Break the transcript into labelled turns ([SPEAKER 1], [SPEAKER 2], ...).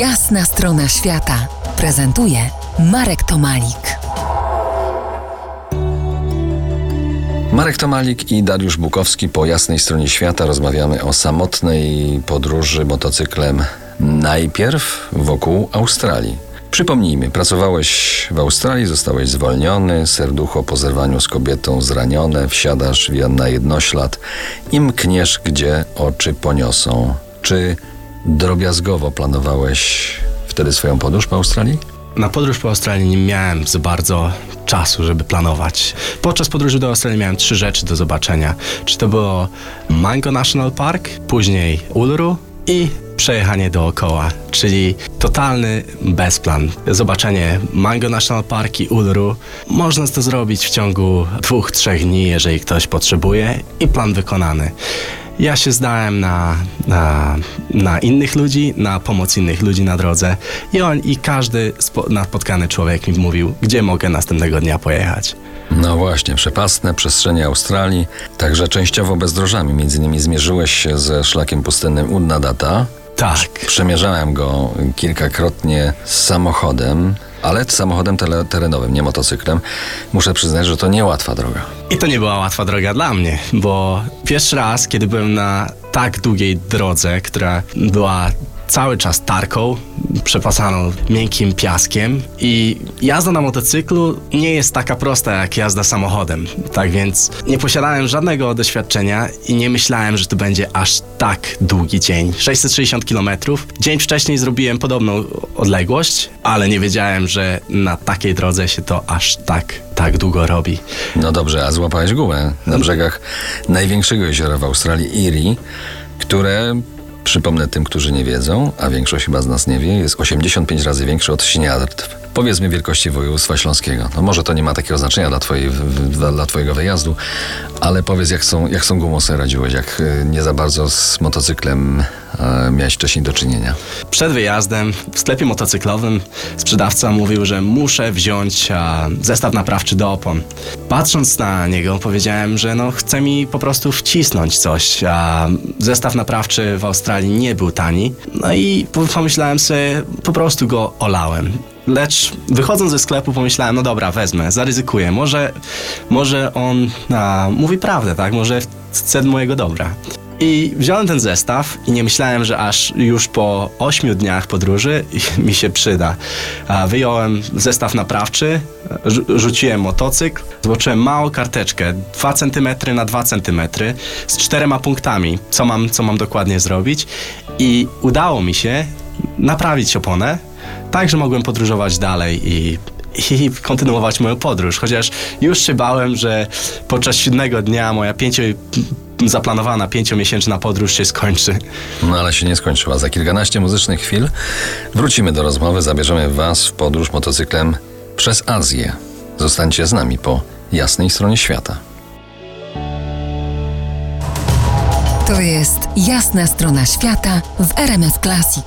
[SPEAKER 1] Jasna strona świata prezentuje Marek Tomalik.
[SPEAKER 2] Marek Tomalik i Dariusz Bukowski po jasnej stronie świata rozmawiamy o samotnej podróży motocyklem najpierw wokół Australii. Przypomnijmy, pracowałeś w Australii, zostałeś zwolniony, serducho po zerwaniu z kobietą zranione, wsiadasz na jednoślad i mkniesz, gdzie oczy poniosą. Czy drobiazgowo planowałeś wtedy swoją podróż po Australii?
[SPEAKER 3] Na podróż po Australii nie miałem za bardzo czasu, żeby planować. Podczas podróży do Australii miałem trzy rzeczy do zobaczenia. Czy to było Mango National Park, później Uluru i przejechanie dookoła, czyli totalny bezplan. Zobaczenie Mango National Park i Uluru można to zrobić w ciągu dwóch, trzech dni, jeżeli ktoś potrzebuje i plan wykonany. Ja się zdałem na, na, na innych ludzi, na pomoc innych ludzi na drodze i on i każdy spo, napotkany człowiek mi mówił, gdzie mogę następnego dnia pojechać.
[SPEAKER 2] No właśnie, przepastne przestrzenie Australii, także częściowo bezdrożami. Między innymi zmierzyłeś się ze szlakiem pustynnym Unnadata.
[SPEAKER 3] Tak.
[SPEAKER 2] Przemierzałem go kilkakrotnie z samochodem, ale samochodem terenowym, nie motocyklem. Muszę przyznać, że to niełatwa droga.
[SPEAKER 3] I to nie była łatwa droga dla mnie, bo pierwszy raz, kiedy byłem na tak długiej drodze, która była cały czas tarką, przepasaną miękkim piaskiem i jazda na motocyklu nie jest taka prosta jak jazda samochodem. Tak więc nie posiadałem żadnego doświadczenia i nie myślałem, że to będzie aż tak długi dzień. 660 km. Dzień wcześniej zrobiłem podobną odległość, ale nie wiedziałem, że na takiej drodze się to aż tak tak długo robi.
[SPEAKER 2] No dobrze, a złapałeś gumę na brzegach największego jeziora w Australii, Erie, które Przypomnę tym, którzy nie wiedzą, a większość chyba z nas nie wie, jest 85 razy większy od Śniadrtw. Powiedzmy wielkości województwa śląskiego. No może to nie ma takiego znaczenia dla, twojej, dla, dla twojego wyjazdu, ale powiedz jak są, jak są gumosy radziłeś, jak e, nie za bardzo z motocyklem e, miałeś wcześniej do czynienia.
[SPEAKER 3] Przed wyjazdem w sklepie motocyklowym sprzedawca mówił, że muszę wziąć a, zestaw naprawczy do opon. Patrząc na niego powiedziałem, że no chce mi po prostu wcisnąć coś, a zestaw naprawczy w Australii nie był tani. No i pomyślałem sobie, po prostu go olałem. Lecz wychodząc ze sklepu pomyślałem, no dobra, wezmę, zaryzykuję. Może, może on a, mówi prawdę, tak? Może chce mojego dobra. I wziąłem ten zestaw i nie myślałem, że aż już po 8 dniach podróży mi się przyda. Wyjąłem zestaw naprawczy, rzuciłem motocykl, zobaczyłem małą karteczkę 2 cm na 2 cm z czterema punktami, co mam, co mam dokładnie zrobić i udało mi się naprawić oponę, tak, że mogłem podróżować dalej i i kontynuować moją podróż. Chociaż już się bałem, że podczas siódmego dnia moja pięcio zaplanowana pięciomiesięczna podróż się skończy.
[SPEAKER 2] No ale się nie skończyła. Za kilkanaście muzycznych chwil wrócimy do rozmowy, zabierzemy Was w podróż motocyklem przez Azję. Zostańcie z nami po jasnej stronie świata.
[SPEAKER 1] To jest jasna strona świata w RMS Classic.